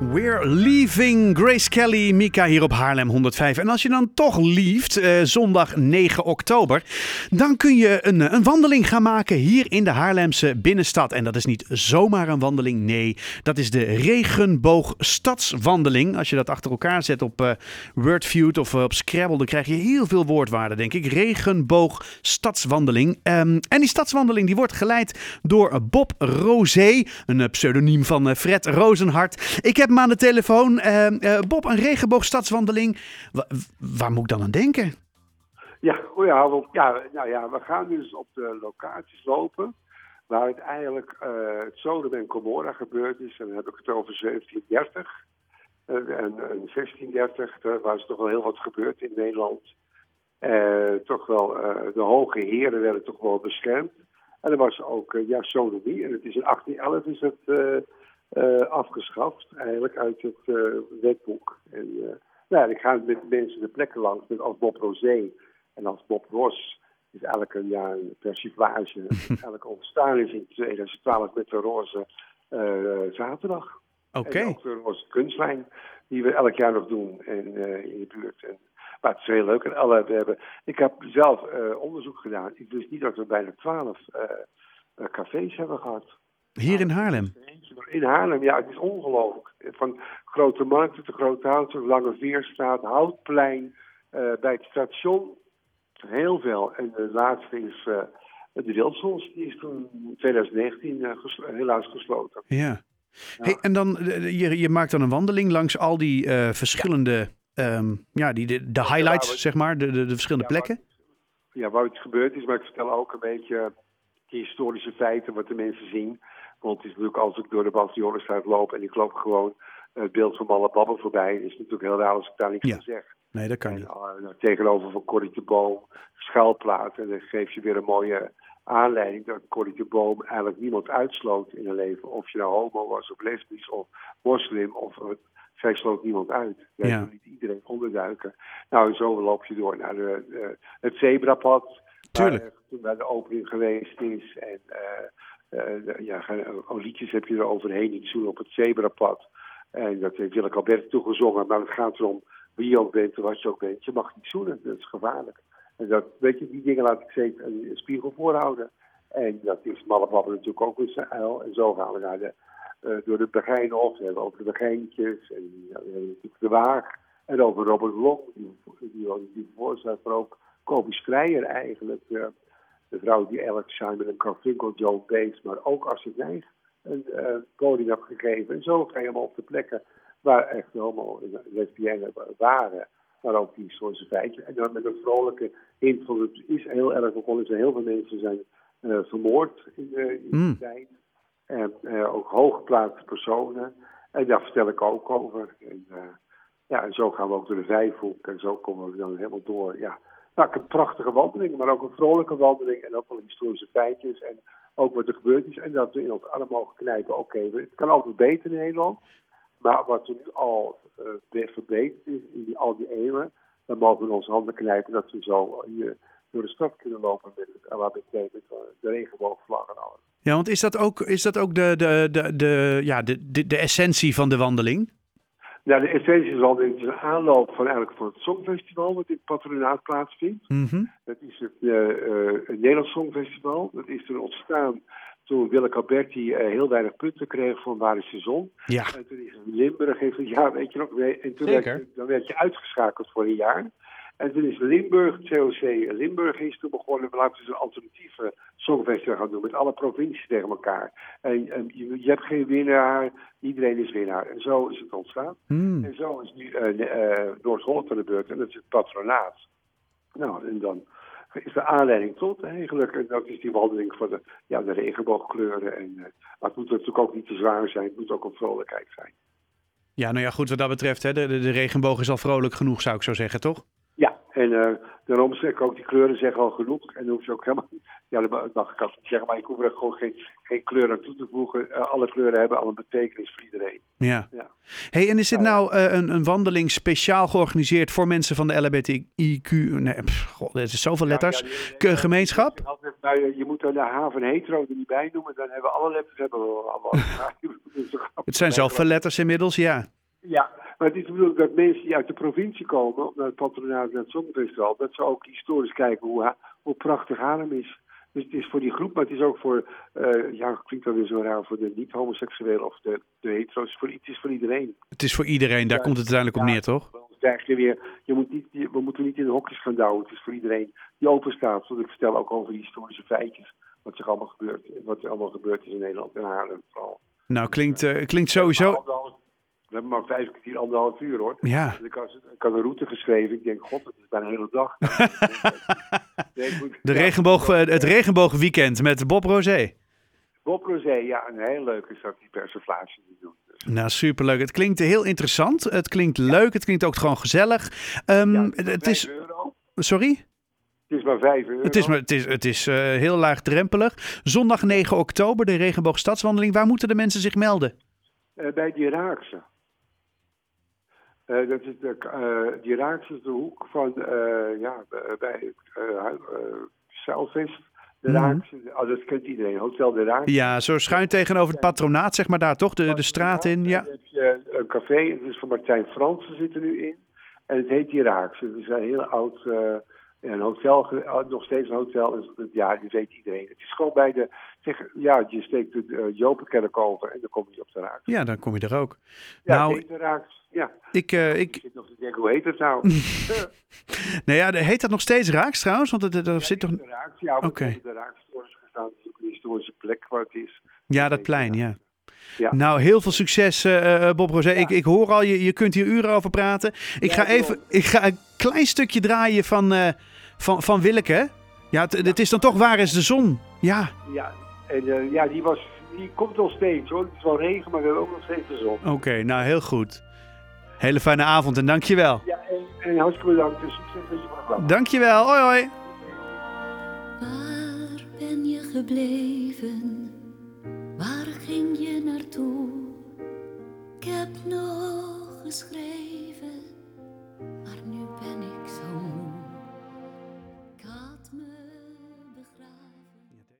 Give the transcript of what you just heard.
We're leaving Grace Kelly, Mika hier op Haarlem 105. En als je dan toch lieft, eh, zondag 9 oktober, dan kun je een, een wandeling gaan maken hier in de Haarlemse binnenstad. En dat is niet zomaar een wandeling, nee, dat is de Regenboog Stadswandeling. Als je dat achter elkaar zet op uh, Wordfeud of uh, op Scrabble, dan krijg je heel veel woordwaarden, denk ik. Regenboog Stadswandeling. Um, en die stadswandeling die wordt geleid door Bob Rosé, een pseudoniem van Fred Rozenhart. Ik heb heb aan de telefoon. Uh, Bob, een regenboogstadswandeling. waar moet ik dan aan denken? Ja, goedenavond. Ja, nou ja, we gaan dus op de locaties lopen waar uiteindelijk uh, het Sodom en Gomorra gebeurd is. En dan heb ik het over 1730 uh, en, en 1630. Daar was toch wel heel wat gebeurd in Nederland. Uh, toch wel, de hoge heren werden toch wel beschermd. En er was ook ja, sodomie. En het is in 1811 is het afgeschaft, eigenlijk uit het uh, wetboek. En uh, nou, ik ga met mensen de plekken langs, met als Bob Rosé en als Bob Ros. is eigenlijk een, ja, een persiflage. eigenlijk ontstaan is in 2012 met de roze zaterdag. Oké. Okay. En ook de roze kunstlijn, die we elk jaar nog doen en, in de buurt. En, maar het is heel leuk. En alle, we hebben, ik heb zelf onderzoek gedaan. Ik wist niet dat we bijna twaalf cafés hebben gehad. Hier in Haarlem? In Haarlem, ja, het is ongelooflijk. Van Grote Markt tot de Grote Houten, Lange Veerstraat, Houtplein, uh, bij het station. Heel veel. En de laatste is uh, de Wilsons, die is toen in 2019 uh, geslo helaas gesloten. Ja. ja. Hey, en dan, je, je maakt dan een wandeling langs al die verschillende, ja. um, ja, die, de, de highlights, ja, zeg maar, de, de, de verschillende plekken? Ja, waar het gebeurd is, maar ik vertel ook een beetje de historische feiten, wat de mensen zien. Want het is natuurlijk als ik door de Bastionenstraat loop en ik loop gewoon het beeld van Malle Babben voorbij, is het natuurlijk heel raar als ik daar niks ja. van zeg. Nee, dat kan niet. En, uh, tegenover van Corrie de Boom, schuilplaat. En dan geef je weer een mooie aanleiding dat Corrie de Boom eigenlijk niemand uitsloot in een leven. Of je nou homo was of lesbisch of moslim of uh, zij sloot niemand uit. Jij ja. niet iedereen onderduiken. Nou, en zo loop je door naar de, het zebrapad. Tuurlijk. Waar toen bij de opening geweest is. En ja, liedjes heb je er overheen. Ik zoen op het zebrapad. En dat heeft Willeke Albert toegezongen. Maar het gaat erom wie je ook bent en wat je ook bent. Je mag niet zoenen. Dat is gevaarlijk. En dat, weet je, die dingen laat ik zeker een spiegel voorhouden. En dat is Mallebabbe natuurlijk ook een uil. En zo gaan we de, uh, door de Begijnhof. We hebben over de Begijntjes. En ja, natuurlijk de Waag. En over Robert Long. Die, die, die, die maar ook Kobe Strijer eigenlijk. De vrouw die Alex Simon en Carfinkel, Joe Bates, maar ook Astrid Nijg een uh, podium heb gegeven. En zo je helemaal op de plekken waar echt homo lesbiennes waren. Maar ook die historische feitjes. En dan met een vrolijke hint van het is heel erg begonnen. Er zijn heel veel mensen zijn uh, vermoord in, de, in die Mm. tijd. En uh, ook hooggeplaatste personen. En daar vertel ik ook over. En, uh, ja, en zo gaan we ook door de Vijfhoek. En zo komen we dan helemaal door. Ja, nou, een prachtige wandeling, maar ook een vrolijke wandeling. En ook wel historische feitjes. En ook wat er gebeurd is. En dat we in ons arm mogen knijpen. Oké, het kan altijd beter in Nederland. Maar wat er nu al uh, verbeterd is in al die eeuwen. Dan mogen we onze handen knijpen dat we zo hier door de stad kunnen lopen met het wat met de regenboogvlag en alles. Ja, want is dat ook, is dat ook de, de, de, de, ja, de, de, de essentie van de wandeling? Nou, de essentie is al een aanloop van eigenlijk van het Songfestival, wat in het patronaat plaatsvindt. Mm -hmm. Dat is het, uh, het Nederlands Songfestival. Dat is er ontstaan toen Willeke Alberti uh, heel weinig punten kreeg voor Waar is de Zon. Ja. En toen is Limburg, heeft jaar, weet je nog, en toen werd je, dan werd je uitgeschakeld voor een jaar. En toen is Limburg, COC Limburg is toen begonnen, we laten ze een alternatieve songfestival gaan doen met alle provincies tegen elkaar. En, en je, je, hebt geen winnaar, iedereen is winnaar. En zo is het ontstaan. Mm. En zo is nu uh, uh, Noord-Holland aan de beurt en dat is het patronaat. Nou, en dan is de aanleiding tot eigenlijk, en dat is die wandeling van de, ja, de regenboogkleuren. En, uh, maar het moet natuurlijk ook niet te zwaar zijn, het moet ook een vrolijkheid zijn. Ja, nou ja, goed, wat dat betreft, hè, de, de, de regenboog is al vrolijk genoeg, zou ik zo zeggen, toch? En uh, daarom zeg ik ook, die kleuren zeggen al genoeg. En dan hoef je ook helemaal Ja, dat mag ik niet zeggen, maar ik hoef er gewoon geen, geen kleur aan toe te voegen. Uh, alle kleuren hebben al een betekenis voor iedereen. Ja. ja. Hey, en is dit nou uh, een, een wandeling speciaal georganiseerd voor mensen van de LHBTIQ... Nee, pff, god, er is zoveel letters. Ja, ja, gemeenschap? Altijd, nou, je moet er de haven hetero er niet bij noemen. Dan hebben we alle letters hebben we allemaal. het zijn zoveel letters inmiddels, ja. Ja, maar het is bedoeld dat mensen die uit de provincie komen, naar het patronaat, naar het Songfestival, dat ze ook historisch kijken hoe, hoe prachtig Haarlem is. Dus het is voor die groep, maar het is ook voor, uh, ja, klinkt dan weer zo raar, voor de niet-homoseksuelen of de, de hetero's. Voor, het is voor iedereen. Het is voor iedereen, daar komt het uiteindelijk op neer, toch? Krijg je weer, je moet niet, we moeten niet in de hokjes gaan douwen. Het is voor iedereen die open staat. Want ik vertel ook over die historische feitjes. Wat zich allemaal gebeurt, wat er allemaal gebeurd is in Nederland en Haarlem vooral. Nou, klinkt, uh, klinkt sowieso... We hebben maar vijf kwartier, anderhalf uur hoor. Ja. Dus ik, had, ik had een route geschreven. Ik denk, god, dat is bijna een hele dag. De regenboog, eh, het regenboogweekend met Bob Rosé. Bob Rosé, ja, een heel leuke dat die persiflage die doen. Dus. Nou, superleuk. Het klinkt heel interessant. Het klinkt leuk. Het klinkt ook gewoon gezellig. Um, ja, het is. Euro. Sorry? Het is maar 5 euro. Het is, het is, het is uh, heel laagdrempelig. Zondag 9 oktober, de Regenboogstadswandeling. Waar moeten de mensen zich melden? Uh, bij die Raakse. Uh, dat is de, uh, die de hoek van, uh, ja, bij Zelvest. De Mhm. Raakse, oh, dat kent iedereen, Hotel de Raakse. Ja, zo schuin tegenover het patronaat, zeg maar daar toch? De, de straat in, ja. Dan heb je een café, het is van Martijn Fransen zit er nu in. En het heet die Raakse. Het is een heel oud, een hotel, nog steeds een hotel. Dus, ja, dat weet iedereen. Het is gewoon bij de, zeg, ja, je steekt de uh, Jopenkerk over en dan kom je op de Raakse. Ja, dan kom je er ook. Ja, nou, de Raakse. Ja. Ik, uh, ik... ik zit nog te denken, hoe heet het nou? nee, ja, heet dat nog steeds Raaks trouwens? Want er ja, zit toch... De Raaks, ja, Oké. Okay. de Raaks is gestaan. Het is ook een historische plek waar het is. Ja, dat plein, ja. Ja. Nou, heel veel succes, uh, Bob Rosé. Ja. Ik, ik hoor al, je, je kunt hier uren over praten. Ik ga even ik ga een klein stukje draaien van, uh, van, van Willeke. Ja, het, het is dan toch Waar is de zon? Ja. Ja, en uh, ja, die, was, die komt nog steeds hoor. Het is wel regen, maar we hebben ook nog steeds de zon. Oké, okay, nou heel goed. Hele fijne avond en dankjewel. Ja, en, en hartstikke bedankt. Dus succes met je programma. Dankjewel. Hoi hoi. Waar ben je gebleven?